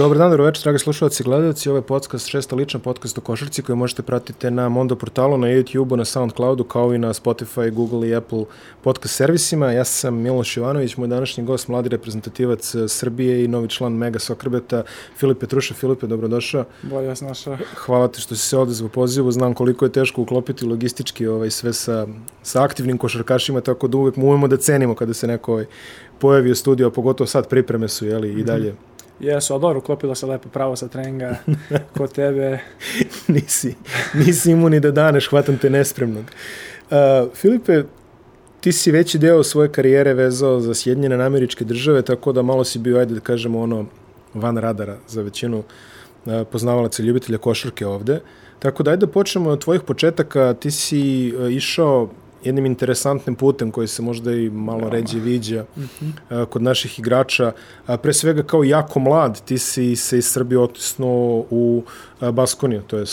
Dobar dan, dobro večer, dragi slušalci i gledalci. Ovo je podcast, šesta lična podcast o košarci koji možete pratiti na Mondo portalu, na YouTube-u, na Soundcloudu, kao i na Spotify, Google i Apple podcast servisima. Ja sam Miloš Jovanović, moj današnji gost, mladi reprezentativac Srbije i novi član Mega Sokrbeta, Filip Petruša. Filipe, dobrodošao. Bolje vas našao. Hvala ti što si se odezvao pozivu. Znam koliko je teško uklopiti logistički ovaj, sve sa, sa aktivnim košarkašima, tako da uvek umemo da cenimo kada se neko ovaj, pojavi u studiju, a pogotovo sad pripreme su jeli, i dalje. Mm -hmm Jesu, a dobro, uklopilo se lepo pravo sa treninga kod tebe. nisi, nisi imuni da daneš, hvatam te nespremnog. Uh, Filipe, ti si veći deo svoje karijere vezao za Sjedinjene američke države, tako da malo si bio, ajde da kažemo, ono, van radara za većinu uh, poznavalaca i ljubitelja košarke ovde. Tako da ajde da počnemo od tvojih početaka. Ti si uh, išao jednim interesantnim putem koji se možda i malo Veoma. ređe viđa mm -hmm. kod naših igrača. Pre svega kao jako mlad, ti si se iz Srbije otisnuo u Baskoniju, to je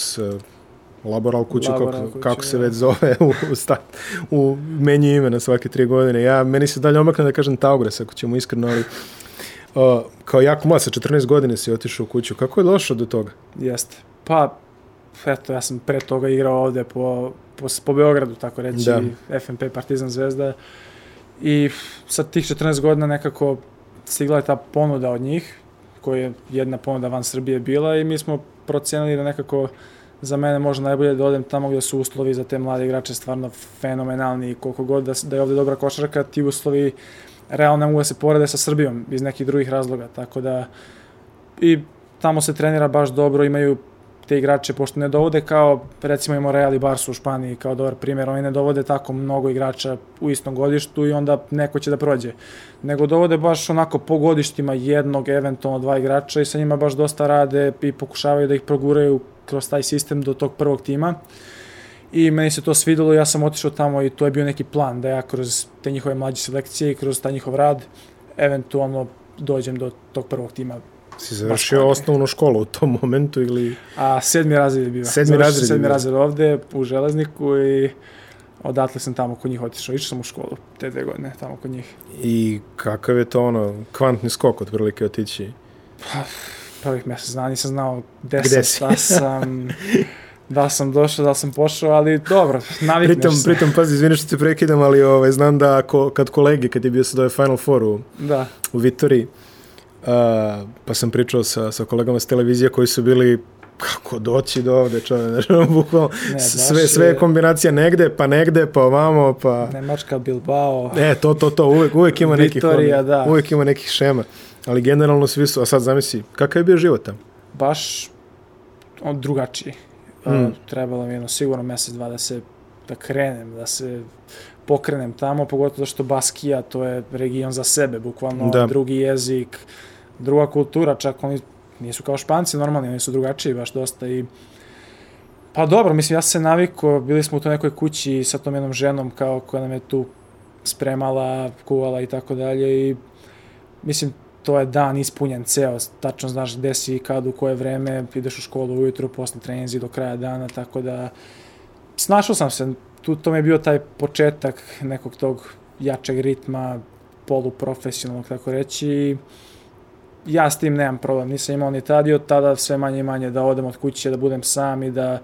Laboral kuću, Laboral kako, kuću, kako se već zove u, u, stat, u menju ime na svake tri godine. Ja, meni se dalje omakne da kažem Taugres, ako ćemo iskreno, ali uh, kao jako mlad, sa 14 godine si otišao u kuću. Kako je došao do toga? Jeste. Pa, eto, ja sam pre toga igrao ovde po po, po Beogradu, tako reći, da. FNP Partizan Zvezda. I sa tih 14 godina nekako stigla je ta ponuda od njih, koja je jedna ponuda van Srbije bila i mi smo procenili da nekako za mene možda najbolje da odem tamo gde su uslovi za te mlade igrače stvarno fenomenalni i koliko god da, da je ovde dobra košarka, ti uslovi realno ne mogu da se porede sa Srbijom iz nekih drugih razloga, tako da i tamo se trenira baš dobro, imaju te igrače, pošto ne dovode kao, recimo imamo Real i Barsu u Španiji kao dobar primjer, oni ne dovode tako mnogo igrača u istom godištu i onda neko će da prođe. Nego dovode baš onako po godištima jednog, eventualno dva igrača i sa njima baš dosta rade i pokušavaju da ih proguraju kroz taj sistem do tog prvog tima. I meni se to svidelo, ja sam otišao tamo i to je bio neki plan da ja kroz te njihove mlađe selekcije i kroz taj njihov rad eventualno dođem do tog prvog tima Si završio osnovnu školu u tom momentu ili... A sedmi razred je bio. Sedmi razred Sedmi razred ovde u Železniku i odatle sam tamo kod njih otišao. Išao sam u školu te dve godine tamo kod njih. I kakav je to ono, kvantni skok od prilike otići? Pa, prvih mesec dana nisam znao gde, gde sam, šta sam, da sam došao, da sam pošao, ali dobro, navikneš pritom, se. Pritom, pazi, izvini što te prekidam, ali ovaj, znam da ako, kad kolegi, kad je bio sad ovaj Final Four u, da. u Vitoriji, Uh, pa sam pričao sa, sa kolegama s televizije koji su bili kako doći do ovde, čovjek, znači, bukvalno, sve, sve je kombinacija negde, pa negde, pa ovamo, pa... Nemačka, Bilbao... E, to, to, to, uvek, uvek ima nekih, Vitorija, da. uvek ima nekih šema, ali generalno svi su, a sad zamisli, kakav je bio život tamo? Baš on drugačiji. Mm. Uh, trebalo mi jedno sigurno mesec, dva da se, da krenem, da se pokrenem tamo, pogotovo što Baskija, to je region za sebe, bukvalno da. drugi jezik, druga kultura, čak oni nisu kao španci normalni, oni su drugačiji baš dosta i pa dobro, mislim, ja sam se naviko, bili smo u toj nekoj kući sa tom jednom ženom kao koja nam je tu spremala, kuvala i tako dalje i mislim, to je dan ispunjen ceo, tačno znaš gde si, kad, u koje vreme, ideš u školu ujutru, posle treninzi do kraja dana, tako da snašao sam se, tu to mi je bio taj početak nekog tog jačeg ritma, poluprofesionalnog, tako reći, ja s tim nemam problem, nisam imao ni tada i od tada sve manje i manje da odem od kuće, da budem sam i da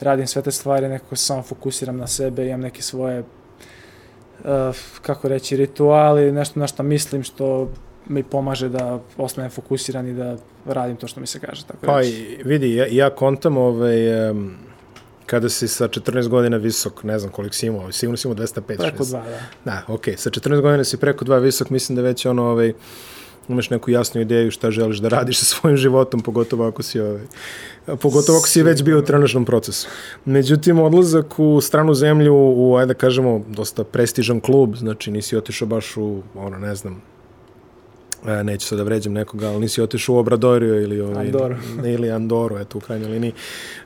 radim sve te stvari, nekako samo fokusiram na sebe, imam neke svoje, uh, kako reći, rituali, nešto na što mislim što mi pomaže da ostanem fokusiran i da radim to što mi se kaže. Tako pa i vidi, ja, ja kontam ovaj, um, kada si sa 14 godina visok, ne znam koliko si imao, sigurno si imao 205. Preko 2, da. Da, okej, okay. sa 14 godina si preko 2 visok, mislim da već ono, ovaj, imaš neku jasnu ideju šta želiš da radiš sa svojim životom, pogotovo ako si ovaj, pogotovo ako si već bio u trenažnom procesu. Međutim, odlazak u stranu zemlju, u, ajde da kažemo, dosta prestižan klub, znači nisi otišao baš u, ono, ne znam, e, neću sad da vređam nekoga, ali nisi otišao u Obradorio ili, ovaj, Andoru. ili Andoru, eto, u krajnjoj liniji.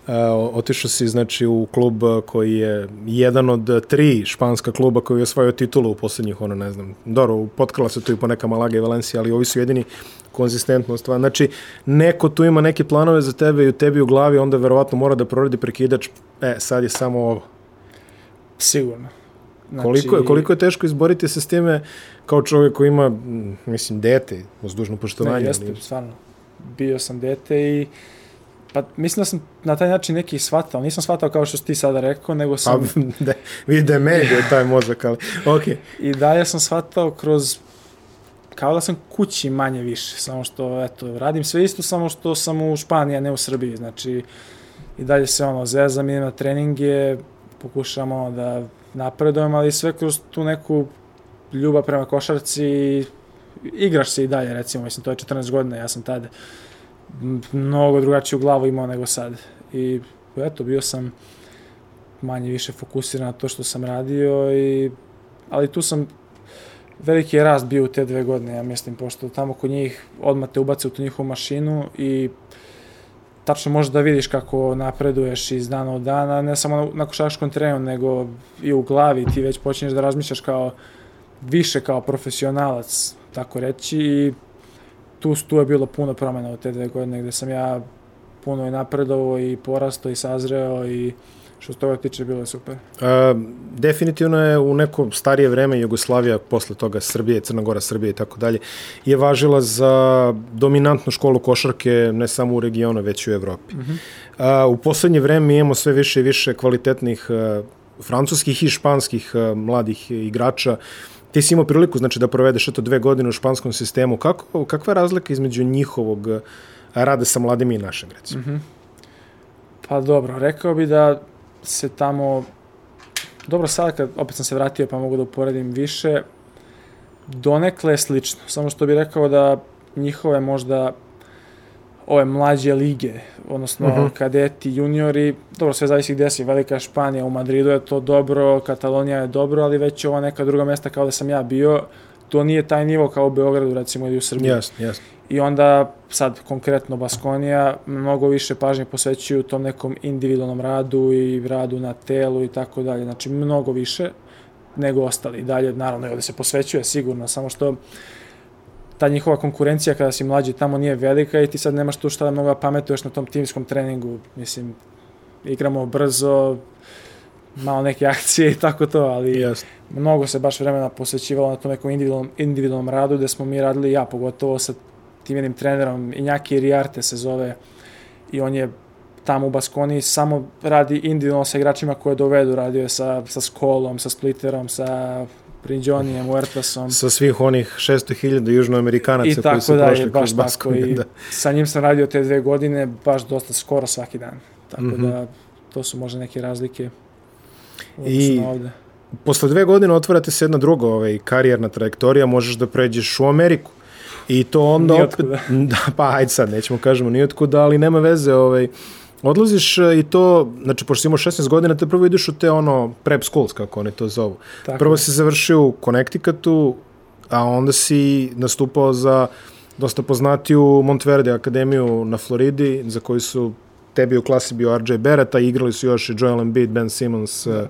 E, otišao si, znači, u klub koji je jedan od tri španska kluba koji je osvojio titulu u poslednjih, ono, ne znam, dobro, potkrala se tu i po neka Malaga i Valencija, ali ovi su jedini konzistentno stvar. Znači, neko tu ima neke planove za tebe i u tebi u glavi, onda verovatno mora da proradi prekidač, e, sad je samo ovo. Sigurno. Znači... Koliko, je, koliko je teško izboriti se s time kao čovjek koji ima, mislim, dete, uz dužno poštovanje. Ne, jeste, ali... stvarno. bio sam dete i pa mislim da sam na taj način neki shvatao, nisam shvatao kao što si ti sada rekao, nego sam... Pa, da, vidi da je taj mozak, ali ok. I dalje sam shvatao kroz kao da sam kući manje više, samo što, eto, radim sve isto, samo što sam u Španiji, a ne u Srbiji, znači, i dalje se ono, zezam, idem na treninge, pokušamo da napredujem, ali sve kroz tu neku ljubav prema košarci, igraš se i dalje, recimo, mislim, to je 14 godina, ja sam tada mnogo drugačiju glavu imao nego sad. I eto, bio sam manje više fokusiran na to što sam radio i ali tu sam veliki je rast bio u te dve godine, ja mislim, pošto tamo kod njih odmah te ubace u tu njihovu mašinu i tačno možeš da vidiš kako napreduješ iz dana u dana, ne samo na, na košarkaškom terenu, nego i u glavi ti već počinješ da razmišljaš kao više kao profesionalac, tako reći, i tu, tu je bilo puno promjena u te dve godine gde sam ja puno i napredovao i porastao i sazreo i što se toga tiče bilo je super. A, definitivno je u neko starije vreme Jugoslavija, posle toga Srbije, Crna Gora, Srbije i tako dalje, je važila za dominantnu školu košarke ne samo u regionu, već i u Evropi. Mm -hmm. A, u poslednje vreme imamo sve više i više kvalitetnih a, francuskih i španskih a, mladih igrača ti si imao priliku znači, da provedeš eto dve godine u španskom sistemu. Kako, kakva je razlika između njihovog rada sa mladim i našeg, recimo? Mm -hmm. Pa dobro, rekao bi da se tamo... Dobro, sada kad opet sam se vratio pa mogu da uporedim više, donekle je slično. Samo što bih rekao da njihove možda ove mlađe lige, odnosno uh mhm. -huh. kadeti, juniori, dobro, sve zavisi gde si, Velika Španija, u Madridu je to dobro, Katalonija je dobro, ali već ova neka druga mesta kao da sam ja bio, to nije taj nivo kao u Beogradu, recimo, ili u Srbiji. Jasno, jasno. I onda, sad, konkretno Baskonija, mnogo više pažnje posvećuju tom nekom individualnom radu i radu na telu i tako dalje. Znači, mnogo više nego ostali. Dalje, naravno, ovde se posvećuje sigurno, samo što ta njihova konkurencija kada si mlađi tamo nije velika i ti sad nemaš tu šta da mnogo da pametuješ na tom timskom treningu. Mislim, igramo brzo, malo neke akcije i tako to, ali yes. mnogo se baš vremena posvećivalo na tom nekom individualnom, individualnom radu gde smo mi radili ja, pogotovo sa tim jednim trenerom, Injaki Rijarte se zove i on je tamo u Baskoni samo radi individualno sa igračima koje dovedu, radio je sa, sa Skolom, sa Splitterom, sa Prinđonijem, Huertasom. Sa svih onih 600.000 južnoamerikanaca koji su dalje, prošli kroz Baskoni. Da. Sa njim sam radio te dve godine baš dosta skoro svaki dan. Tako mm -hmm. da to su možda neke razlike I ovde. posle dve godine otvarate se jedna druga ovaj, karijerna trajektorija, možeš da pređeš u Ameriku. I to onda opet... Da, pa ajde sad, nećemo kažemo nijotkuda, ali nema veze, ovaj, Odlaziš e, i to, znači, pošto si imao 16 godina, te prvo ideš u te ono prep schools, kako oni to zovu. Tako. Prvo si završio u Connecticutu, a onda si nastupao za dosta poznatiju Montverde akademiju na Floridi, za koju su tebi u klasi bio RJ Barrett, a igrali su još i Joel Embiid, Ben Simmons da. uh,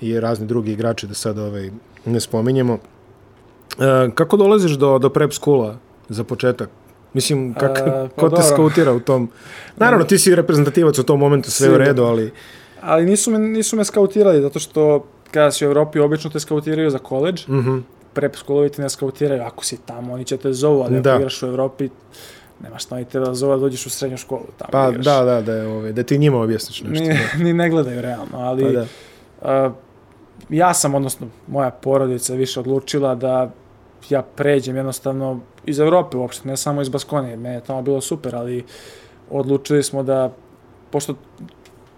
i razni drugi igrači, da sad ovaj, ne spominjemo. Uh, kako dolaziš do, do prep schoola za početak? Mislim, kak, A, pa ko dobro. te skautira u tom? Naravno, ti si reprezentativac u tom momentu, sve Sigur. u redu, ali... Ali nisu me, nisu me skautirali, zato što kada si u Evropi, obično te skautiraju za koleđ, mm -hmm. prep skolovi te ne skautiraju, ako si tamo, oni će te zovu, ali da. ako igraš u Evropi, nema šta oni te da zove, da dođeš u srednju školu tamo pa, igraš. Da, da, da, ove, da ti njima objasniš nešto. Ni, da. ni ne gledaju realno, ali pa, da. a, ja sam, odnosno moja porodica više odlučila da ja pređem jednostavno iz Evrope uopšte, ne samo iz Baskonije, meni je tamo bilo super, ali odlučili smo da, pošto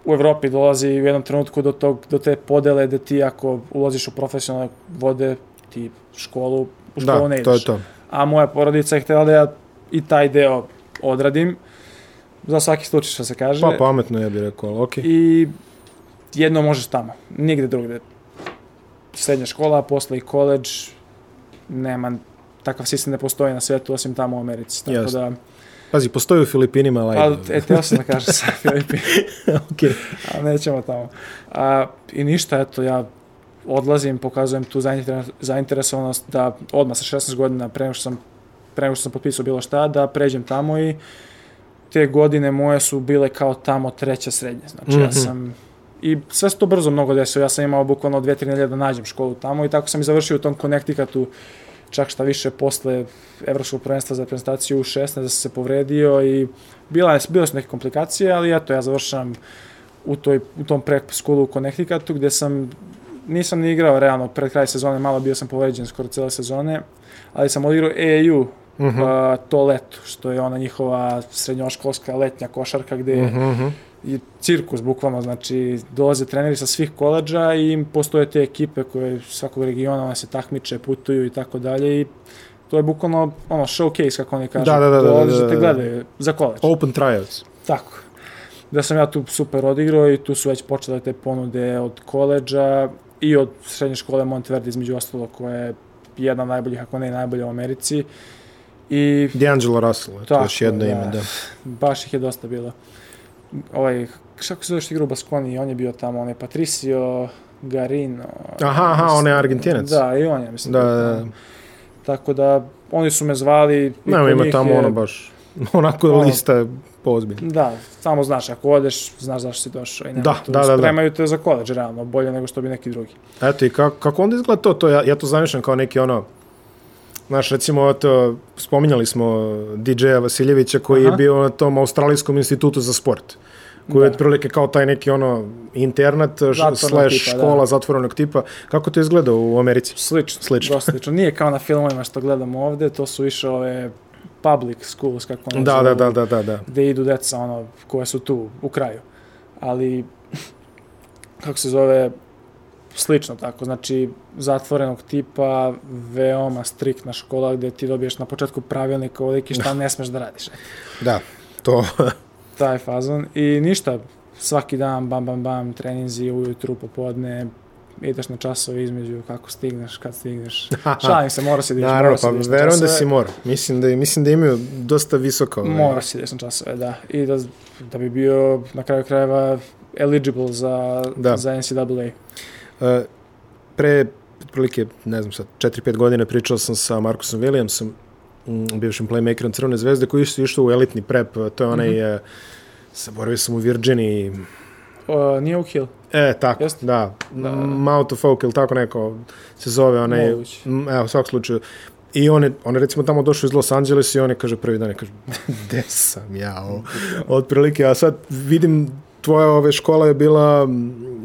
u Evropi dolazi u jednom trenutku do, tog, do te podele da ti ako ulaziš u profesionalne vode, ti školu, u školu da, ne ideš. To je to. A moja porodica je htjela da ja i taj deo odradim, za svaki slučaj što se kaže. Pa pametno ja bih rekao, ali okej. Okay. I jedno možeš tamo, nigde drugde. Srednja škola, posle i koleđ, nema, takav sistem ne postoji na svetu osim tamo u Americi. Tako Jasne. da, Pazi, postoji u Filipinima, ali... Pa, e, teo sam da kažem sa Filipina. ok. A nećemo tamo. A, I ništa, eto, ja odlazim, pokazujem tu zainteresovanost da odmah sa 16 godina, pre što sam, pre što sam potpisao bilo šta, da pređem tamo i te godine moje su bile kao tamo treća srednja. Znači, mm -hmm. ja mhm. sam i sve se to brzo mnogo desilo. Ja sam imao bukvalno dve, tri nedelje da nađem školu tamo i tako sam i završio u tom Connecticutu čak šta više posle Evropskog prvenstva za reprezentaciju u 16 da sam se povredio i bila je, bilo su neke komplikacije, ali eto, ja završavam u, toj, u tom prep skolu u Connecticutu gde sam nisam ni igrao realno pred kraj sezone, malo bio sam povređen skoro cele sezone, ali sam odigrao EAU uh Mhm. -huh. uh, to leto, što je ona njihova srednjoškolska letnja košarka gde Mhm, mhm. i cirkus bukvalno, znači dolaze treneri sa svih koleđa i postoje te ekipe koje svakog regiona one se takmiče, putuju i tako dalje i to je bukvalno ono showcase kako oni kažu. Da, da, da, da, Dolaze da, da, te da. gledaju za koleđ. Open tryouts. Tako. Da sam ja tu super odigrao i tu su već počele te ponude od koleđa i od srednje škole Monteverde između ostalo koja je jedna najboljih, ako ne najbolja u Americi. I D'Angelo Russell, eto, Tako, još jedno da. ime, da. baš ih je dosta bilo. Ovaj, kako se zove što igra u Baskoni, on je bio tamo, on je Patricio Garino. Aha, aha, on je Argentinac. Da, i on je, mislim. Da, bio da, tamo. Tako da, oni su me zvali. kod ima tamo je- ono baš, onako Ono- lista je poozbiljna. Da, samo znaš, ako odeš, znaš zašto si došao i nema Da, tu, da, da, da. spremaju te za koleđ, realno, bolje nego što bi neki drugi. Eto i kako, kako onda izgleda to, to ja, ja to zamišljam kao neki ono, Znaš, recimo, to, spominjali smo DJ-a Vasiljevića koji Aha. je bio na tom Australijskom institutu za sport koji je Da. otprilike kao taj neki ono internat Zatvorenog slash tipa, da. škola zatvorenog tipa. Kako to izgleda u Americi? Slično, Slično. dosta slično. Nije kao na filmovima što gledamo ovde, to su više ove public schools, kako oni Da, zovu, da, da, da, da, da. gde idu deca, ono, koje su tu, u kraju. Ali, kako se zove, slično tako, znači, zatvorenog tipa, veoma striktna škola gde ti dobiješ na početku pravilnika ovdje šta ne smeš da radiš. Da, to, Taj fazon. I ništa, svaki dan, bam, bam, bam, treninzi ujutru, popodne, ideš na časove između kako stigneš, kad stigneš. Šalim se, mora se da ideš, naravno, mora se pa da verujem da si mora. Mislim da, mislim da imaju dosta visoko. ovaj, Mora si da ideš na časove, da. I da, da bi bio na kraju krajeva eligible za, Da. za NCAA. Uh, pre, otprilike, ne znam sad, 4-5 godina pričao sam sa Markusom Williamsom, mm, bivšim playmakerom Crvene zvezde, koji su išli u elitni prep, to je onaj, mm Mhm. -hmm. zaboravio sam u Virginiji, O, nije Oak Hill, e, tako, Jeste? da, Da. Mount of Oak ili tako neko se zove, onaj, evo, u svakom slučaju, I on je, on je recimo tamo došao iz Los Angeles i on je, kaže, prvi dan je, kaže, gde sam ja, o, otprilike, a sad vidim, tvoja ove škola je bila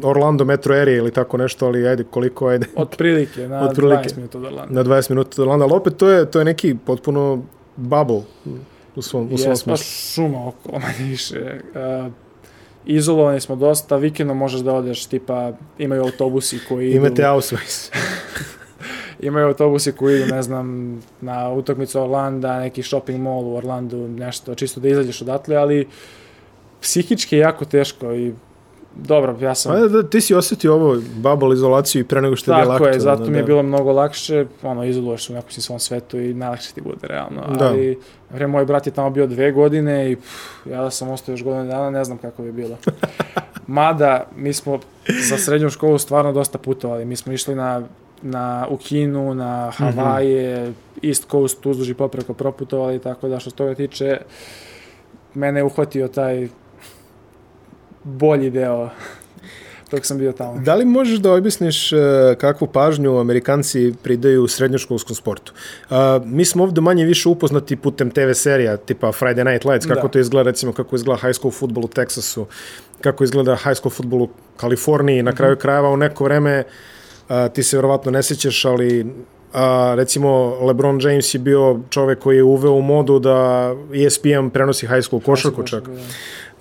Orlando Metro Area ili tako nešto, ali ajde, koliko, ajde, Otprilike, na Otprilike. 20 minuta od Orlanda. na 20 minuta od Orlanda, ali opet to je, to je neki potpuno bubble u svom, u svom Jes, pa smislu. šuma okolo, manje više. Uh, izolovani smo dosta, vikendom možeš da odeš, tipa, imaju autobusi koji idu... Imate Ausweis. Imaju autobusi koji idu, ne znam, na utakmicu Orlanda, neki shopping mall u Orlandu, nešto, čisto da izađeš odatle, ali psihički je jako teško i dobro, ja sam... Pa da, da, ti si osjetio ovo bubble izolaciju i pre nego što je bilo Tako je, zato mi je da. bilo mnogo lakše, ono, izoluješ se u nekom svom svetu i najlakše ti bude, realno. Da. Ali, vre, moj brat je tamo bio dve godine i pff, ja da sam ostao još godine dana, ne znam kako bi bilo. Mada, mi smo za srednju školu stvarno dosta putovali. Mi smo išli na, na, u Kinu, na Havaje, Mhm. East Coast, uzduž i popreko proputovali, tako da što se toga tiče, mene je uhvatio taj bolji deo dok sam bio tamo. Da li možeš da objasniš uh, kakvu pažnju Amerikanci pridaju srednjoškolskom sportu? Uh, mi smo ovde manje više upoznati putem TV serija, tipa Friday Night Lights, kako Da. to izgleda, recimo kako izgleda high school futbol u Teksasu, kako izgleda high school futbol u Kaliforniji, na kraju krajeva u neko vreme, uh, ti se verovatno ne sećaš, ali a, recimo LeBron James je bio čovek koji je uveo u modu da ESPN prenosi high school košarku čak. Da.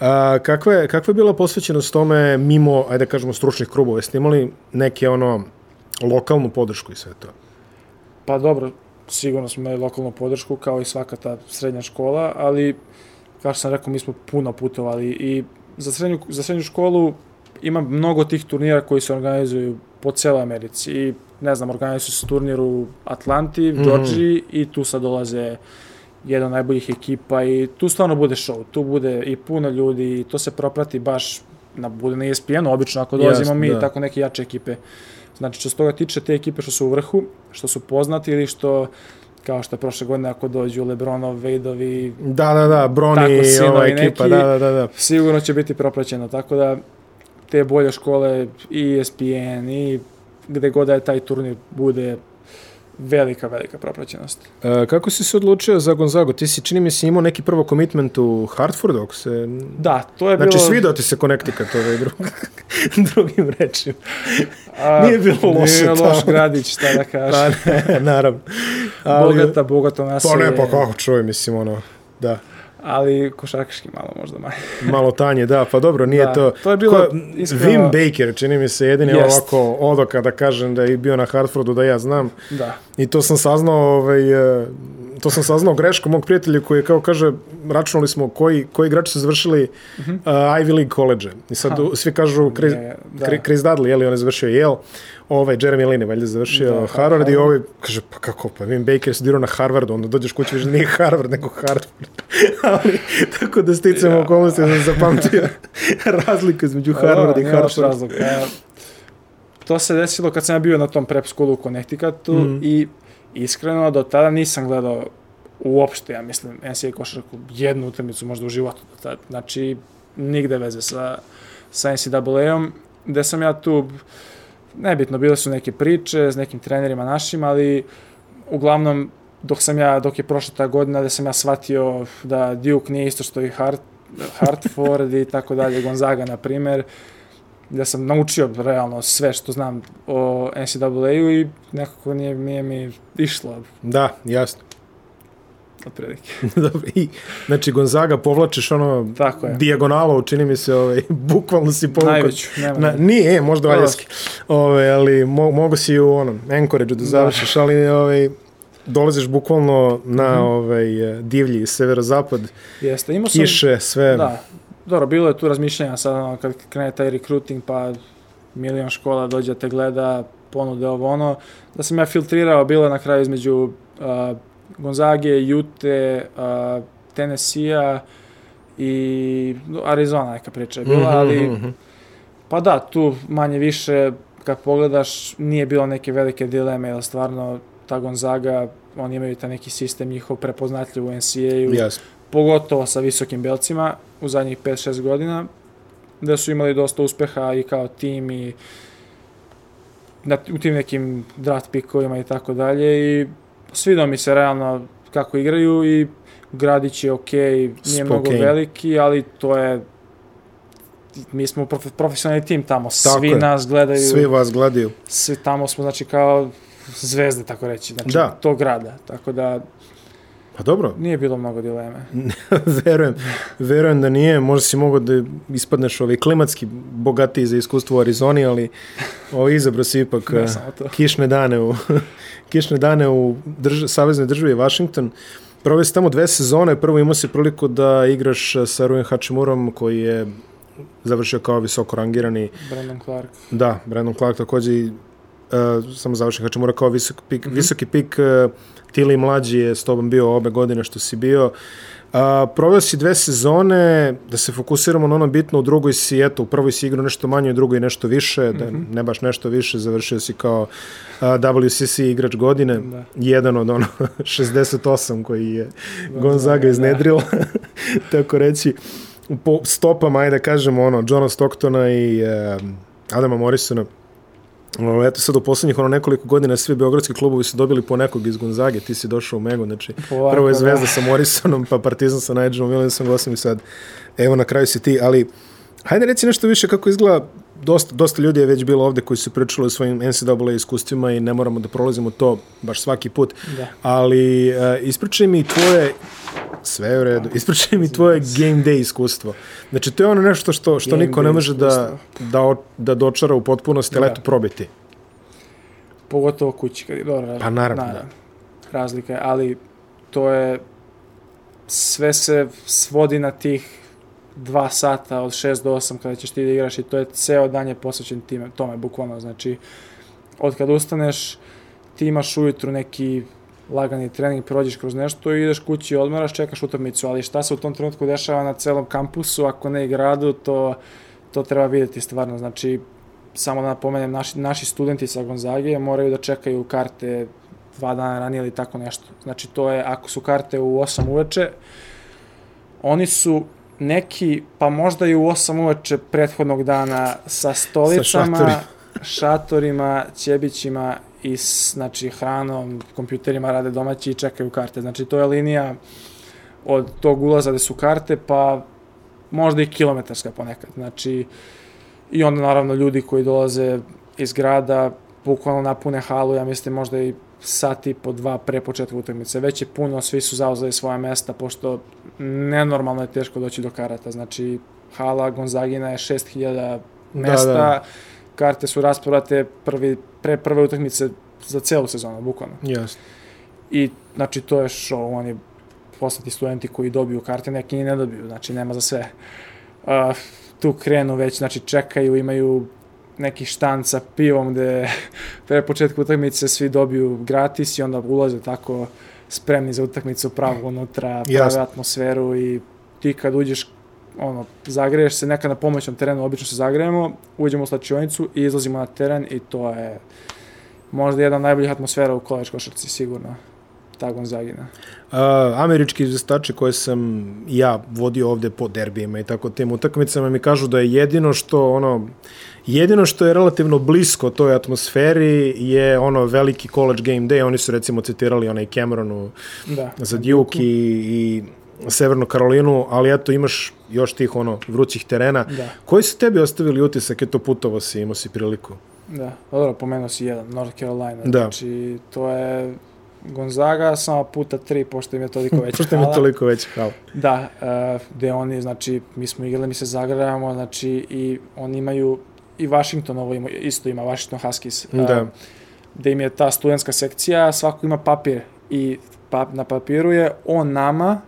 A, kakva, je, kakva je bila posvećenost tome mimo, ajde da kažemo, stručnih krugova? Jeste imali neke ono lokalnu podršku i sve to? Pa dobro, sigurno smo imali lokalnu podršku kao i svaka ta srednja škola, ali kao što sam rekao, mi smo puno putovali i za srednju, za srednju školu ima mnogo tih turnira koji se organizuju po cijeloj Americi i ne znam, organizuju se turnir u Atlanti, Mhm. Georgiji i tu sad dolaze jedna od najboljih ekipa i tu stvarno bude show, tu bude i puno ljudi i to se proprati baš na, bude na ESPN-u, obično ako dolazimo Jasno, mi, da. tako neke jače ekipe. Znači, što se toga tiče, te ekipe što su u vrhu, što su poznati ili što, kao što je prošle godine, ako dođu Lebronov, Wadeovi, Da, da, da, Broni Tako, sinovi ova ekipa, neki. da, da, da, da. sigurno će biti propraćeno, tako da te bolje škole i ESPN i gde god da je taj turnir bude velika, velika propraćenost. E, kako si se odlučio za Gonzago? Ti si, čini mi se, imao neki prvo komitment u Hartfordu, ako se... Da, to je Znači, bilo... svidao ti se Connecticut, ovaj drug, drugim rečima. Nije bilo loše Nije loš tamo. gradić, šta da kažeš. Pa ne, naravno. Ali, Bogata, bogato Pa naselje. ne, pa kako čuj, mislim, ono, da. Ali košarkaški malo možda manje. Malo tanje, da, pa dobro, nije Da, to... to je bilo Ko- iskreno- Wim Baker, čini mi se, jedini Jest. ovako odoka da kažem da je bio na Hartfordu, da ja znam. Da. I to sam saznao, ovaj, e, to sam saznao greškom mog prijatelja koji je, kao kaže, računali smo koji, koji igrači su završili uh, Ivy League college I sad Aha. u- svi kažu Chris, Ne, da. Chris- Chris Dudley, je li on je završio Yale, ovaj Jeremy Lin je valjda završio Da, Harvard i Harvard. ovaj kaže, pa kako, pa Wim Baker studirao na Harvardu, onda dođeš kući, vidiš da nije Harvard, nego Harvard. Ali, tako da sticam Ja. okolnosti, sam zapamtio razliku između Harvarda i Harvarda. razloga. E, to se desilo kad sam ja bio na tom prep schoolu u Connecticutu Mhm. i iskreno do tada nisam gledao uopšte, ja mislim, NCAA košarku, jednu utakmicu možda u životu do tada. Znači, nigde veze sa, sa NCAA-om, gde sam ja tu, nebitno, bile su neke priče s nekim trenerima našim, ali uglavnom, dok sam ja, dok je prošla ta godina, da sam ja shvatio da Duke nije isto što i Hart, Hartford i tako dalje, Gonzaga, na primer, da sam naučio realno sve što znam o NCAA-u i nekako nije, nije mi išlo Da, jasno. otprilike. Dobro, i, znači Gonzaga povlačiš ono Tako je. dijagonalo, čini mi se, ovaj, bukvalno si povukao. Najveću, nema. Na, nije, e, možda valjaski. Ove, ali mo, mogu si u onom Anchorage da završiš, ali ovaj, dolaziš bukvalno na Mhm. ovaj, eh, divlji severozapad, Jeste, imao sam... kiše, sve. Da, dobro, bilo je tu razmišljanja sad, ono, kad krene taj recruiting, pa milion škola dođe te gleda, ponude ovo ono, da sam ja filtrirao, bilo je na kraju između uh, Gonzage, Jute, uh, Tennessee-a i no, Arizona neka priča je bila, Mhm, ali mhm. pa da, tu manje više kad pogledaš nije bilo neke velike dileme, jer stvarno ta Gonzaga, oni imaju taj neki sistem njihov prepoznatljiv u NCAA-u, Jasno. Pogotovo sa visokim belcima u zadnjih 5-6 godina, gde su imali dosta uspeha i kao tim i na, u tim nekim draft pikovima i tako dalje i svidao mi se realno kako igraju i gradić je ok, nije mnogo Spokane. veliki, ali to je mi smo prof, profesionalni tim tamo, Tako svi je. nas gledaju, Svi vas gledaju. svi tamo smo znači kao zvezde, tako reći, znači Da. tog grada, tako da Pa dobro, nije bilo mnogo dileme. verujem, verujem da nije, možda si mogao da ispadneš ovaj klimatski bogatiji za iskustvo u Arizoni, ali ovaj izabro si ipak eh, kišne dane u kišne dane u drž, saveznoj državi Washington. Proveo si tamo dve sezone, prvo imao si priliku da igraš sa Ruin Hachimurom koji je završio kao visoko rangirani, Brandon Clark. da, Brandon Clark takođe i uh, samo završio Hačimura kao visok pik, Mhm. visoki pik, uh, Tili mlađi je s tobom bio obe godine što si bio. A, proveo si dve sezone, da se fokusiramo na ono bitno, u drugoj si, eto, u prvoj si igrao nešto manje, u drugoj nešto više, da Mhm. ne baš nešto više, završio si kao a, WCC igrač godine, Da. jedan od ono 68 koji je Gonzaga, Gonzaga da. iznedrila, tako reći, po stopama, ajde da kažemo, ono, Johna Stocktona i e, Adama Morrisona, eto sad u poslednjih ono nekoliko godina svi beogradski klubovi su dobili po nekog iz Gonzage, ti si došao u Megu, znači Polako, prvo je da. Zvezda sa Morrisonom, pa Partizan sa Nigelom Williamsom, Gosom i sad evo na kraju si ti, ali hajde reci nešto više kako izgleda dosta, dosta ljudi je već bilo ovde koji su pričali o svojim NCAA iskustvima i ne moramo da prolazimo to baš svaki put, Da. ali e, ispričaj mi tvoje sve je u redu. Ispričaj mi tvoje game day iskustvo. Znači, to je ono nešto što, što Game niko ne može da, da, o- da dočara u potpunosti, ali Da. eto, probiti. Pogotovo kući kad je dobro. Pa naravno, da. Razlika je, ali to je sve se svodi na tih dva sata od 6 do 8 kada ćeš ti da igraš i to je ceo dan je posvećen time, tome, bukvalno. Znači, od kada ustaneš, ti imaš ujutru neki lagani trening, prođeš kroz nešto i ideš kući, odmaraš, čekaš utakmicu, ali šta se u tom trenutku dešava na celom kampusu, ako ne i gradu, to, to treba videti stvarno. Znači, samo da napomenem, naši, naši studenti sa Gonzage moraju da čekaju karte dva dana ranije ili tako nešto. Znači, to je, ako su karte u 8 uveče, oni su neki, pa možda i u 8 uveče prethodnog dana sa stolicama, šatorima. šatorima, ćebićima i s, znači, hranom, kompjuterima rade domaći i čekaju karte. Znači, to je linija od tog ulaza gde su karte, pa možda i kilometarska ponekad. Znači, i onda naravno ljudi koji dolaze iz grada, bukvalno napune halu, ja mislim možda i sat i po dva pre početka utakmice. Već je puno, svi su zauzeli svoje mesta, pošto nenormalno je teško doći do karata. Znači, hala Gonzagina je 6000 mesta, da, da. karte su rasporate prvi, pre prve utakmice za celu sezonu, bukvalno. Jasno. I, znači, to je show, oni poslati studenti koji dobiju karte, neki i ne dobiju, znači, nema za sve. Uh, tu krenu već, znači, čekaju, imaju neki štan sa pivom gde pre početka utakmice svi dobiju gratis i onda ulaze tako spremni za utakmicu pravo unutra, prave Jasne. atmosferu i ti kad uđeš ono, zagreješ se nekad na pomoćnom terenu, obično se zagrejemo, uđemo u slačionicu i izlazimo na teren i to je možda jedna od najboljih atmosfera u koleč košarci, sigurno. Ta Gonzagina. Uh, američki izvestači koje sam ja vodio ovde po derbijima i tako tim utakmicama mi kažu da je jedino što ono jedino što je relativno blisko toj atmosferi je ono veliki college game day, oni su recimo citirali onaj Cameronu da, za Duke i, i Severnu Karolinu, ali eto imaš još tih ono vrućih terena. Da. Koji su tebi ostavili utisak, eto putovo si, imao si priliku? Da, pa dobro, pomenuo si jedan, North Carolina. Da. Znači, to je Gonzaga samo puta tri, pošto im je toliko veća pošto im je toliko veća hala. Da, uh, gde oni, znači, mi smo igrali, mi se zagravamo, znači, i oni imaju, i Washington ovo ima, isto ima, Washington Huskies. Uh, da. Gde im je ta studentska sekcija, svako ima papir i pa, na papiru je on nama,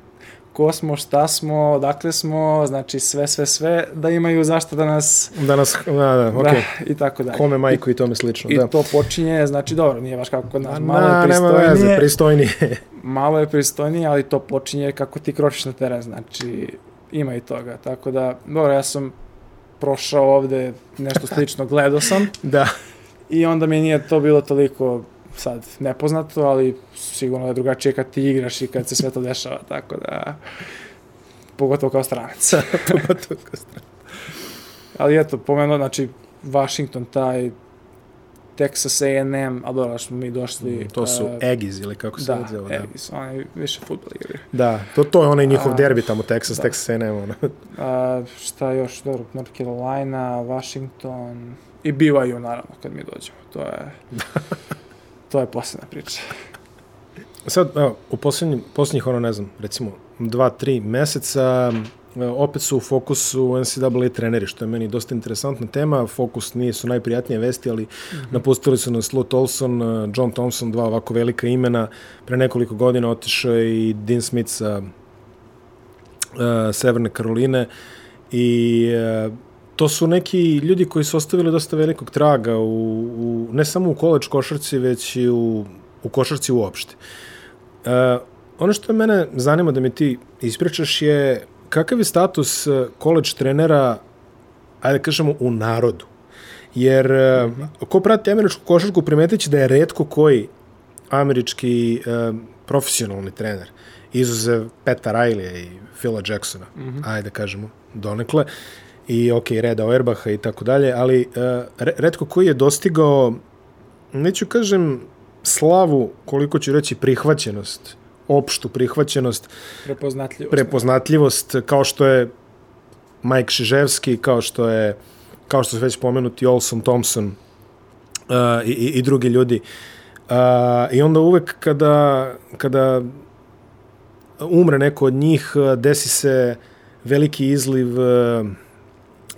ko smo, šta smo, odakle smo, znači sve, sve, sve, da imaju zašto da nas... Da nas, da, da, okej. Okay. Da, I tako dalje. Kome majku i, tome slično, i da. I to počinje, znači dobro, nije baš kako kod nas, malo je pristojnije. Nema veze, pristojnije. malo je pristojnije, ali to počinje kako ti kročiš na teren, znači ima i toga. Tako da, dobro, ja sam prošao ovde nešto slično, gledao sam. da. I onda mi nije to bilo toliko sad nepoznato, ali sigurno da je drugačije kad ti igraš i kad se sve to dešava, tako da pogotovo kao stranac. pogotovo kao stranac. ali eto, pomenuo, znači, Washington, taj Texas A&M, a dobro, smo mi došli... Mm, to su uh, Aggies ili kako se da, zove. Da, Aggies, oni više futbol igraju. Da, to, to je onaj njihov derbi tamo, Texas, da. Texas A&M. Ono. a, šta još, dobro, North Carolina, Washington i BYU, naravno, kad mi dođemo. To je... to je posebna priča. Sad, evo, u poslednjih, poslednjih, ono, ne znam, recimo, dva, tri meseca, opet su u fokusu NCAA treneri, što je meni dosta interesantna tema. Fokus nije su najprijatnije vesti, ali mm -hmm. napustili su nas Lou Tolson, John Thompson, dva ovako velika imena. Pre nekoliko godina otišao je i Dean Smith sa uh, Severne Karoline i uh, to su neki ljudi koji su ostavili dosta velikog traga u, u ne samo u koleč košarci, već i u, u košarci uopšte. E, ono što mene zanima da mi ti ispričaš je kakav je status koleč trenera, ajde da kažemo, u narodu. Jer mm -hmm. ko prati američku košarku primetići da je redko koji američki e, profesionalni trener, izuzev Peta Riley i Phila Jacksona, mm -hmm. ajde da kažemo, donekle, i ok, Reda Oerbaha i tako dalje, ali uh, redko koji je dostigao, neću kažem slavu, koliko ću reći prihvaćenost, opštu prihvaćenost, prepoznatljivost, prepoznatljivost kao što je Mike Šiževski, kao što je kao što su već pomenuti Olson Thompson uh, i, i drugi ljudi. Uh, I onda uvek kada, kada umre neko od njih, desi se veliki izliv uh,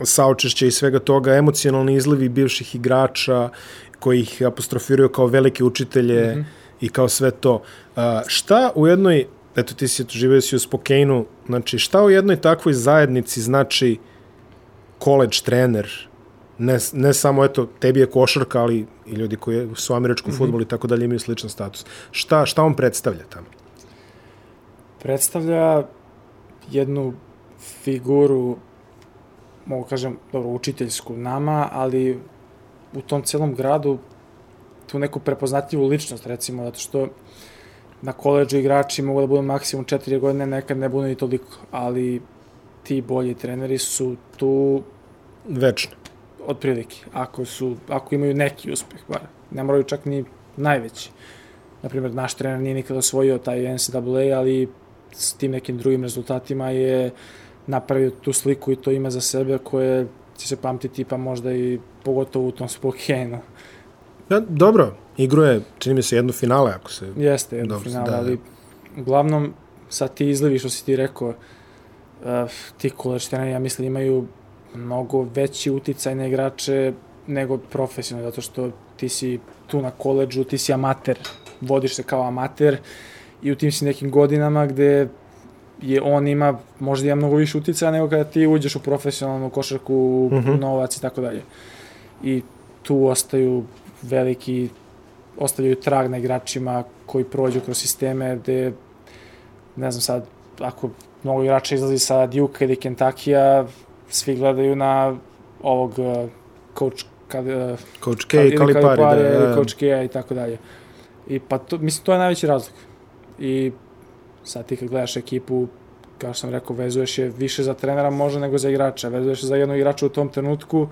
saučešća i svega toga, emocionalni izlivi bivših igrača koji ih apostrofiraju kao velike učitelje mm -hmm. i kao sve to. Uh, šta u jednoj, eto ti si živio si u Spokane-u, znači šta u jednoj takvoj zajednici znači college trener, ne, ne samo, eto, tebi je košarka, ali i ljudi koji su u američkom mm -hmm. futbolu i tako dalje imaju sličan status. Šta, šta on predstavlja tamo? Predstavlja jednu figuru mogu kažem, dobro, učiteljsku nama, ali u tom celom gradu tu neku prepoznatljivu ličnost, recimo, zato što na koleđu igrači mogu da budu maksimum 4 godine, nekad ne budu ni toliko, ali ti bolji treneri su tu večno otprilike, ako su ako imaju neki uspeh bar ne moraju čak ni najveći. Naprimjer, naš trener nije nikada osvojio taj NCAA, ali s tim nekim drugim rezultatima je napravio tu sliku i to ime za sebe koje će se pamtiti pa možda i pogotovo u tom Spokane. Ja, dobro, igru je, čini mi se, jedno finale, ako se... Jeste, jedno Dobro, finale, da, da. ali uglavnom sad ti izlivi što si ti rekao, uh, ti college treneri, ja mislim, imaju mnogo veći uticaj na igrače nego profesionalno, zato što ti si tu na koleđu, ti si amater, vodiš se kao amater i u tim si nekim godinama gde je on ima, možda ima mnogo više uticaja nego kada ti uđeš u profesionalnu košarku, Mhm. novac i tako dalje. I tu ostaju veliki, ostavljaju trag na igračima koji prođu kroz sisteme gde, ne znam sad, ako mnogo igrača izlazi sa Duke ili Kentucky-a, svi gledaju na ovog uh, coach kad, uh, Coach K, ili Kalipari, Kalipari, da, da. Coach K-a i tako dalje. I pa to, mislim, to je najveći razlog. I sad ti kad gledaš ekipu, kao što sam rekao, vezuješ je više za trenera možda nego za igrača. Vezuješ je za jednog igrača u tom trenutku,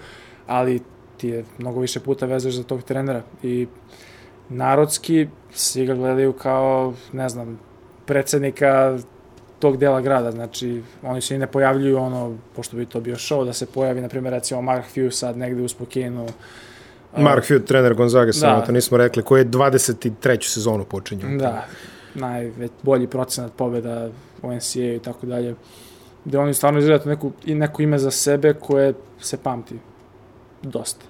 ali ti je mnogo više puta vezuješ za tog trenera. I narodski svi ga gledaju kao, ne znam, predsednika tog dela grada, znači oni se i ne pojavljuju ono, pošto bi to bio show, da se pojavi, na primjer, recimo Mark Few sad negde u Spokinu. Mark Few, trener Gonzaga, Da. to nismo rekli, koji je 23. sezonu počinju. Da, najbolji bolji procenat pobjeda u NCAA i tako dalje. Gde oni stvarno izgledaju neku, i neko ime za sebe koje se pamti. Dosta.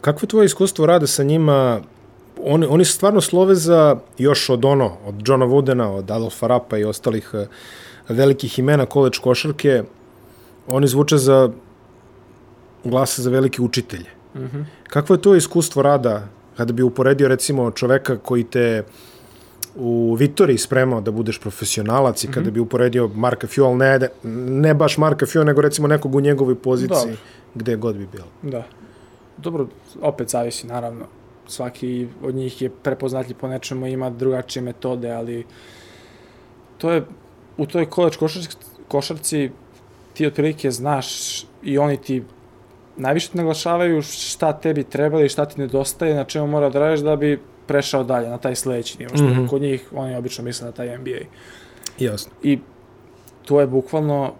Kakvo je tvoje iskustvo rada sa njima? Oni, oni se stvarno slove za još od ono, od Johna Woodena, od Adolfa Rapa i ostalih eh, velikih imena koleč košarke. Oni zvuče za glasa za velike učitelje. Mm -hmm. Kakvo je to iskustvo rada kada bi uporedio recimo čoveka koji te u Vitoriji spremao da budeš profesionalac i kada bi uporedio Marka Few, ali ne, ne baš Marka Few, nego recimo nekog u njegovoj poziciji, Dobro. gde god bi bilo. Da. Dobro, opet zavisi, naravno. Svaki od njih je prepoznatljiv po nečemu, ima drugačije metode, ali to je, u toj koleč košarci, košarci ti otprilike znaš i oni ti najviše naglašavaju šta tebi treba i šta ti nedostaje, na čemu mora da radiš da bi prešao dalje na taj sledeći nivo, što mm. -hmm. kod njih oni obično misle na taj NBA. Jasno. I to je bukvalno,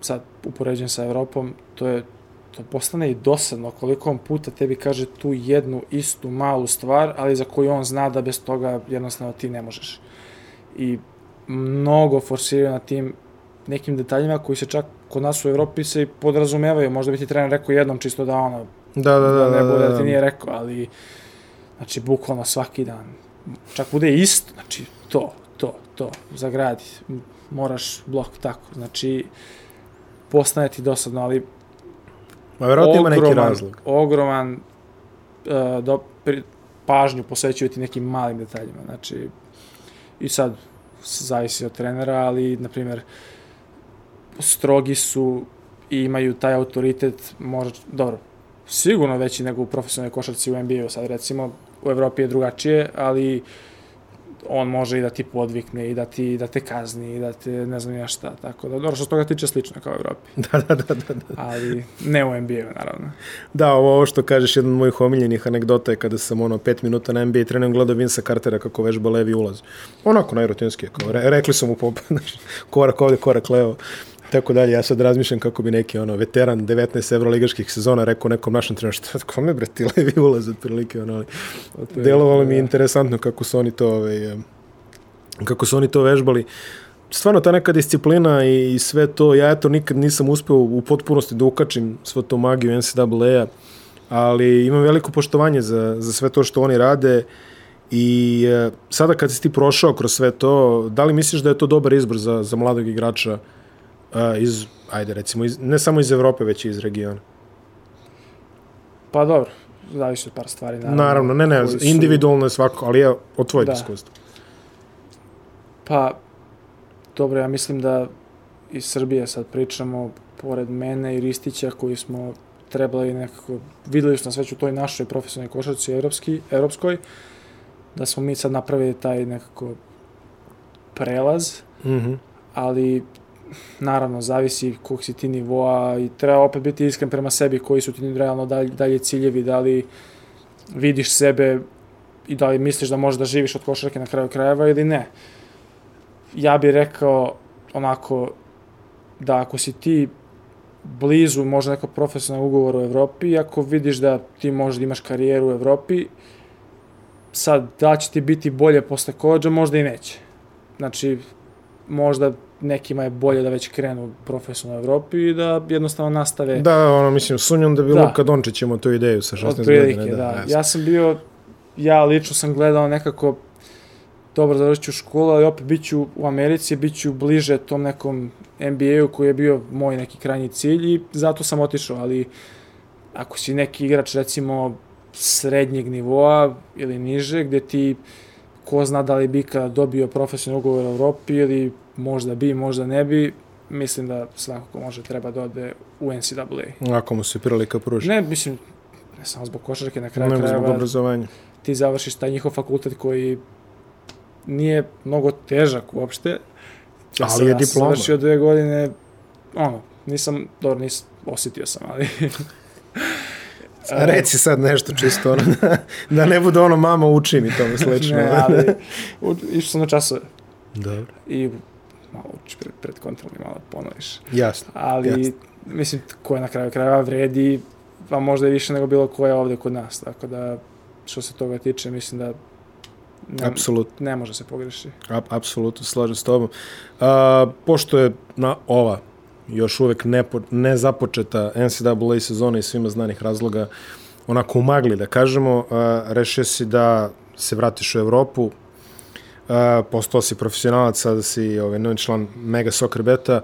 sad upoređujem sa Evropom, to je to postane i dosadno koliko on puta tebi kaže tu jednu istu malu stvar, ali za koju on zna da bez toga jednostavno ti ne možeš. I mnogo forsiraju na tim nekim detaljima koji se čak kod nas u Evropi se i podrazumevaju. Možda bi ti trener rekao jednom čisto da ono, Da, da, da. da, ne da, bude da, da ti nije rekao, ali znači bukvalno svaki dan. Čak bude isto, znači to, to, to, zagradi, moraš blok tako, znači postane ti dosadno, ali Ma verovatno ima neki razlog. ogroman uh, do, pri, pažnju posvećuju ti nekim malim detaljima, znači i sad zavisi od trenera, ali na primjer strogi su i imaju taj autoritet, možda, dobro, sigurno veći nego u profesionalnoj košarci u NBA-u, sad recimo u Evropi je drugačije, ali on može i da ti podvikne i da ti da te kazni i da te ne znam ja šta, tako da dobro što toga tiče slično kao u Evropi, Da, da, da, da. da. ali ne u NBA-u naravno. Da, ovo, ovo što kažeš, jedan od mojih omiljenih anegdota je kada sam ono pet minuta na NBA treningu gledao Vinsa Cartera kako vežba levi ulaz. Onako najrutinski, kao, re, rekli su mu pop, korak ovde, korak levo. Tako dalje, ja sad razmišljam kako bi neki ono veteran 19 evroligaških sezona rekao nekom našem treneru šta kome bre ti levi ulaz otprilike ono ali delovalo mi je interesantno kako su oni to ovaj, kako su oni to vežbali. Stvarno ta neka disciplina i, i sve to, ja eto nikad nisam uspeo u potpunosti da ukačim svo to magiju NCAA-a, ali imam veliko poštovanje za, za sve to što oni rade i e, sada kad si ti prošao kroz sve to, da li misliš da je to dobar izbor za, za mladog igrača e, iz, ajde recimo, iz, ne samo iz Evrope, već i iz regiona? Pa dobro, zavisi od par stvari. Naravno, Naravno, ne, ne, su- individualno je svako, ali ja od tvojeg Da. iskustva. Pa, dobro, ja mislim da iz Srbije sad pričamo, pored mene i Ristića koji smo trebali nekako, videli smo nas već u toj našoj profesionalnoj košarci evropski, evropskoj, da smo mi sad napravili taj nekako prelaz, Mhm. ali naravno zavisi kog si ti nivoa i treba opet biti iskren prema sebi koji su ti realno dalje, dalje ciljevi, da li vidiš sebe i da li misliš da možeš da živiš od košarke na kraju krajeva ili ne. Ja bih rekao onako da ako si ti blizu možda neko profesionalni ugovor u Evropi, ako vidiš da ti možeš da imaš karijeru u Evropi, sad da će ti biti bolje posle kođa, možda i neće. Znači, možda nekima je bolje da već krenu profesionalno u Evropi i da jednostavno nastave. Da, ono, mislim, sumnjam da bi Da. Luka Dončić imao tu ideju sa 16 Otprilike, godina. da. jasno. Ja sam bio, ja lično sam gledao nekako dobro završit ću školu, ali opet bit ću u Americi, bit ću bliže tom nekom NBA-u koji je bio moj neki krajnji cilj i zato sam otišao, ali ako si neki igrač recimo srednjeg nivoa ili niže, gde ti ko zna da li bi ikada dobio profesionalni ugovor u Evropi ili možda bi, možda ne bi, mislim da svakako može treba da ode u NCAA. Ako mu se prilika pruži. Ne, mislim, ne samo zbog košarke, na kraju zbog krajeva obrazovanja. ti završiš taj njihov fakultet koji nije mnogo težak uopšte. Ja Ali sam, je ja sam diploma. završio dve godine, ono, nisam, dobro, nisam, osjetio sam, ali... A reci sad nešto čisto, ono, da, da ne bude ono mama uči mi tome slično. ne, ali, išao sam na časove Dobro. i malo učiš pred, pred kontrolom i malo ponoviš. Jasno. Ali, Jasno. mislim, ko je na kraju krajeva vredi, pa možda i više nego bilo ko je ovde kod nas, tako da, što se toga tiče, mislim da ne, Apsolutno. ne može se pogreši. Ap- Apsolutno slažem s tobom. A, pošto je na ova još uvek nepo, ne započeta NCAA sezona i svima znanih razloga onako umagli da kažemo, a, rešio si da se vratiš u Evropu, a, postao si profesionalac, sada si ovaj, novi član Mega Soccer Beta.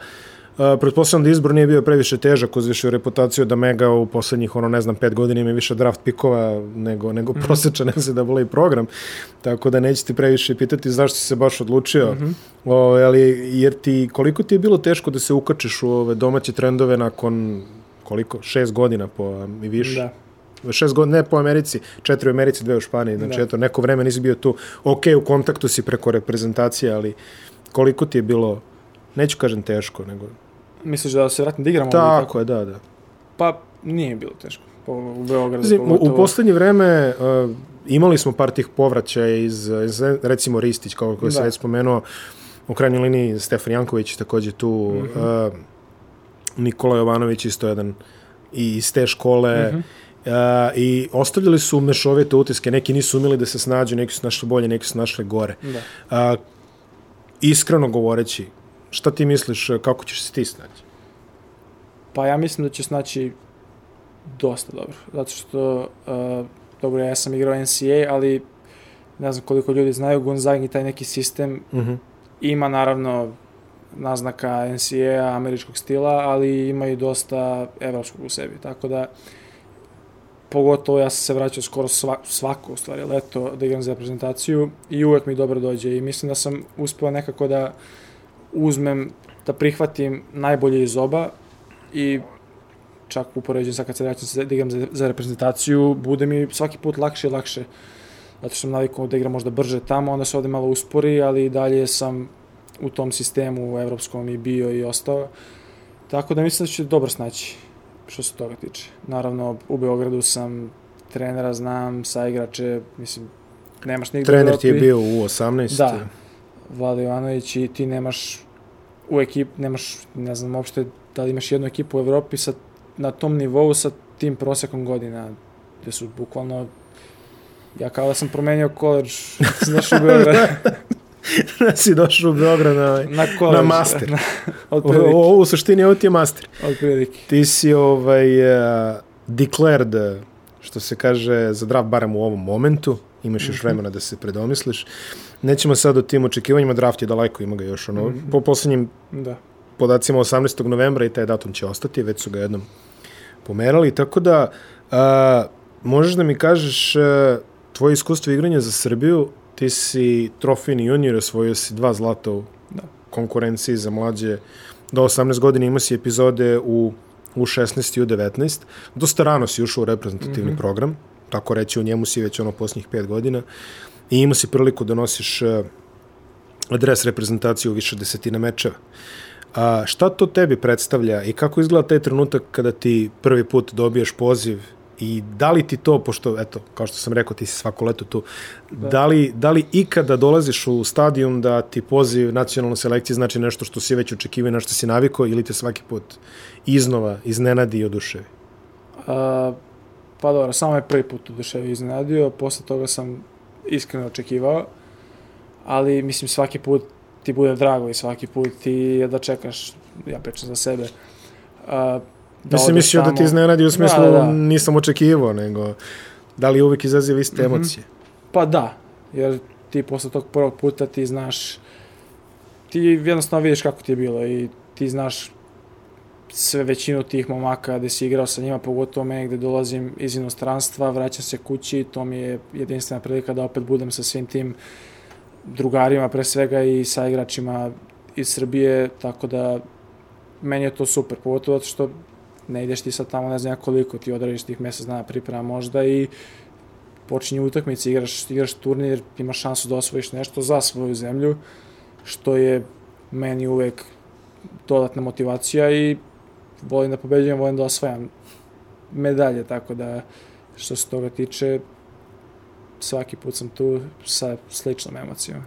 Uh, pretpostavljam da izbor nije bio previše težak, uzvišio reputaciju da Mega u poslednjih, ono, ne znam, pet godina ima više draft pikova nego, nego mm -hmm. prosječan NCAA program, tako da nećete previše pitati zašto si se baš odlučio, mm -hmm. o, ali, jer ti, koliko ti je bilo teško da se ukačeš u ove domaće trendove nakon, koliko, šest godina po, i više? Da. Šest godina, ne po Americi, četiri u Americi, dve u Španiji, znači Da. eto, neko vreme nisi bio tu, ok, u kontaktu si preko reprezentacije, ali koliko ti je bilo, neću kažem teško, nego... Misliš da se vratim da igram ovdje? Tako je, da, da. Pa nije bilo teško. Po, u Beogradu Mislim, u, u poslednje vreme uh, imali smo par tih povraćaja iz, iz recimo Ristić, kao koji se Da. već spomenuo, u krajnjoj liniji Stefan Janković takođe tu, mm. -hmm. uh, Nikola Jovanović isto jedan i iz te škole, Mhm. Uh, i ostavljali su mešovite utiske, neki nisu umeli da se snađu, neki su našli bolje, neki su našli gore. Da. Uh, iskreno govoreći, šta ti misliš, kako ćeš se ti snaći? Pa ja mislim da će snaći dosta dobro. Zato što, uh, dobro, ja sam igrao NCAA, ali ne znam koliko ljudi znaju, Gonzagi taj neki sistem Uh -huh. ima naravno naznaka NCAA američkog stila, ali ima i dosta evropskog u sebi. Tako da, pogotovo ja sam se vraćao skoro sva, svako, u stvari, leto da igram za reprezentaciju i uvek mi dobro dođe i mislim da sam uspeo nekako da uzmem, da prihvatim najbolje iz oba i čak upoređujem sad kad se vraćam da igram za, za reprezentaciju, bude mi svaki put lakše i lakše. Zato što sam navikao da igram možda brže tamo, onda se ovde malo uspori, ali i dalje sam u tom sistemu evropskom i bio i ostao. Tako da mislim da će dobro snaći što se toga tiče. Naravno, u Beogradu sam trenera, znam, sa igrače, mislim, nemaš nigde u Trener ti je bio u 18. Da. Vlada Jovanović i ti nemaš u ekip, nemaš, ne znam uopšte da li imaš jednu ekipu u Evropi sa, na tom nivou sa tim prosekom godina, gde su bukvalno ja kao da sam promenio koleđ, znaš u Beograd, si došao u Beograd na, na koleđ. Na master. Na, o, u suštini ovo ti je master. od prilike. Ti si ovaj, uh, declared, uh, što se kaže, za draft barem u ovom momentu. Imaš još vremena da se predomisliš. Nećemo sad o tim očekivanjima, draft je daleko, ima ga još ono, po poslednjim Da. podacima 18. novembra i taj datum će ostati, već su ga jednom pomerali, tako da a, možeš da mi kažeš a, tvoje iskustvo igranja za Srbiju, ti si trofejni junior, osvojio si dva zlata u Da. konkurenciji za mlađe do 18 godina, imao si epizode u U16 i U19, dosta rano si ušao u reprezentativni mm -hmm. program, tako reći u njemu si već ono posljednjih pet godina i imao si priliku da nosiš a, adres reprezentacije u više desetina mečeva. A šta to tebi predstavlja i kako izgleda taj trenutak kada ti prvi put dobiješ poziv I da li ti to, pošto, eto, kao što sam rekao, ti si svako leto tu, da, da li, da li ikada dolaziš u stadion da ti poziv nacionalne selekcije znači nešto što si već očekivao i na što si naviko ili te svaki put iznova iznenadi i oduševi? A, pa dobro, samo je prvi put oduševio i iznenadio, posle toga sam iskreno očekivao, ali mislim svaki put ti bude drago i svaki put ti je da čekaš, ja pričam za sebe, a, Mislim, mislio da ti iznenadi u smislu da, da. nisam očekivao, nego da li uvek izaziva iste mm -hmm. emocije? Pa da, jer ti posle tog prvog puta ti znaš, ti jednostavno vidiš kako ti je bilo i ti znaš sve većinu tih momaka gde si igrao sa njima, pogotovo mene gde dolazim iz inostranstva, vraćam se kući, to mi je jedinstvena prilika da opet budem sa svim tim drugarima pre svega i sa igračima iz Srbije, tako da meni je to super, pogotovo zato što ne ideš ti sad tamo ne znam koliko, ti odradiš tih mesec dana priprema možda i počinje utakmice, igraš, igraš turnir, imaš šansu da osvojiš nešto za svoju zemlju, što je meni uvek dodatna motivacija i volim da pobeđujem, volim da osvajam medalje, tako da što se toga tiče svaki put sam tu sa sličnom emocijom.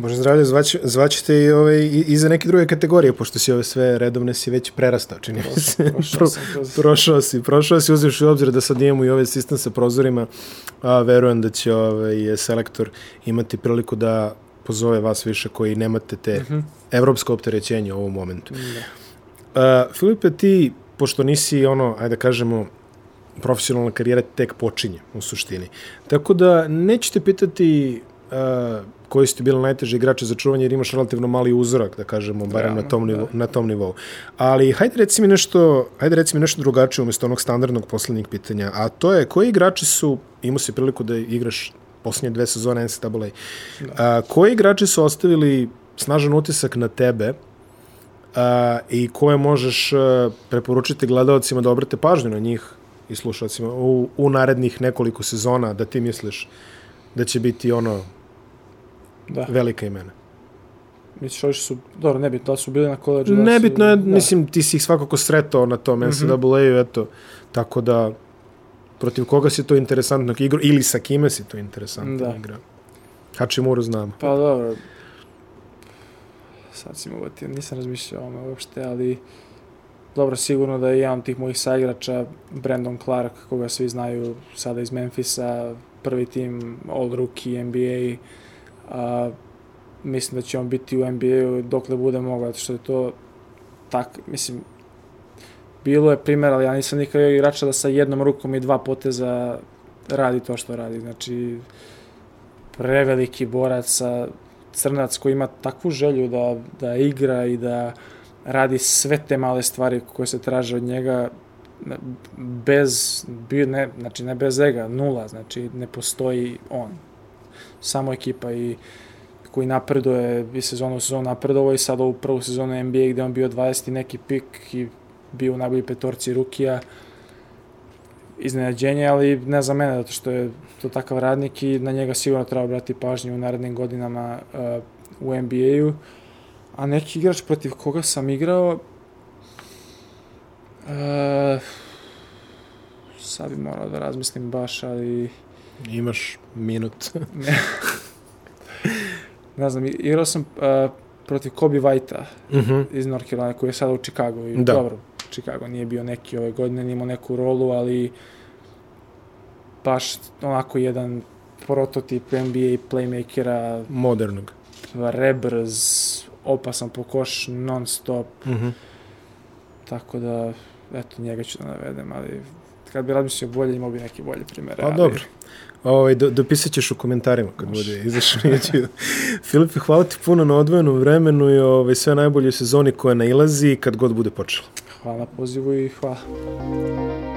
Bože zdravlje, zvać, zvaćete i, ove, i, i za neke druge kategorije, pošto si ove sve redovne si već prerastao, čini mi se. Prošao, Pro, prošao si, prošao si, uzeš u obzir da sad imamo i ovaj sistem sa prozorima, a verujem da će ovaj, selektor imati priliku da pozove vas više koji nemate te mm -hmm. evropsko opterećenje u ovom momentu. Da. Uh, Filipe, ti, pošto nisi ono, ajde da kažemo, profesionalna karijera tek počinje u suštini. Tako da nećete pitati uh, koji su ti bili najteži igrači za čuvanje jer imaš relativno mali uzorak, da kažemo, barem na tom, nivou, da. na tom nivou. Ali hajde reci mi nešto, hajde reci mi nešto drugačije umjesto onog standardnog poslednjeg pitanja, a to je koji igrači su, imao si priliku da igraš poslednje dve sezone NCAA, da. a, koji igrači su ostavili snažan utisak na tebe a, i koje možeš a, preporučiti gledalcima da obrate pažnju na njih i slušalcima u, u narednih nekoliko sezona da ti misliš da će biti ono da. velika imena. Misliš, ovi su, dobro, nebitno, da su bili na koleđu. Da nebitno je, da. mislim, ti si ih svakako sretao na tom NCAA-u, mm eto, tako da, protiv koga si to interesantno igrao, ili sa kime si to interesantno da. igrao. Hačimuru znamo. Pa dobro, sad si mogu ti, nisam razmišljao o ome uopšte, ali dobro, sigurno da je jedan tih mojih saigrača, Brandon Clark, koga svi znaju sada iz Memfisa, prvi tim All Rookie, NBA, a, mislim da će on biti u NBA-u dokle bude mogao, zato što je to tak, mislim, bilo je primjer, ali ja nisam nikada igrača da sa jednom rukom i dva poteza radi to što radi. Znači, preveliki borac sa crnac koji ima takvu želju da, da igra i da radi sve te male stvari koje se traže od njega bez, ne, znači ne bez ega, nula, znači ne postoji on samo ekipa i koji napreduje i sezonu u sezonu napredovao i sad ovu prvu sezonu NBA gde on bio 20 neki pik i bio u najbolji petorci rukija iznenađenje, ali ne za mene, zato što je to takav radnik i na njega sigurno treba obrati pažnju u narednim godinama uh, u NBA-u. A neki igrač protiv koga sam igrao, uh, sad bi morao da razmislim baš, ali Imaš minut. ne znam, igrao sam uh, protiv Kobe Whitea uh mhm. -huh. iz North Carolina, koji je sada u Chicago. I da. Dobro, Chicago nije bio neki ove godine, nije imao neku rolu, ali baš onako jedan prototip NBA playmakera. Modernog. Rebrz, opasan po koš, non stop. Uh mhm. -huh. Tako da, eto, njega ću da navedem, ali kad bi razmislio bolje, imao bi neki bolji primjer. Pa ali... dobro. Ovaj, do, dopisat ćeš u komentarima kad bude izašao YouTube. Filipe, hvala ti puno na odvojenom vremenu i ovaj, sve najbolje u sezoni koja nailazi kad god bude počela. Hvala pozivu i hvala.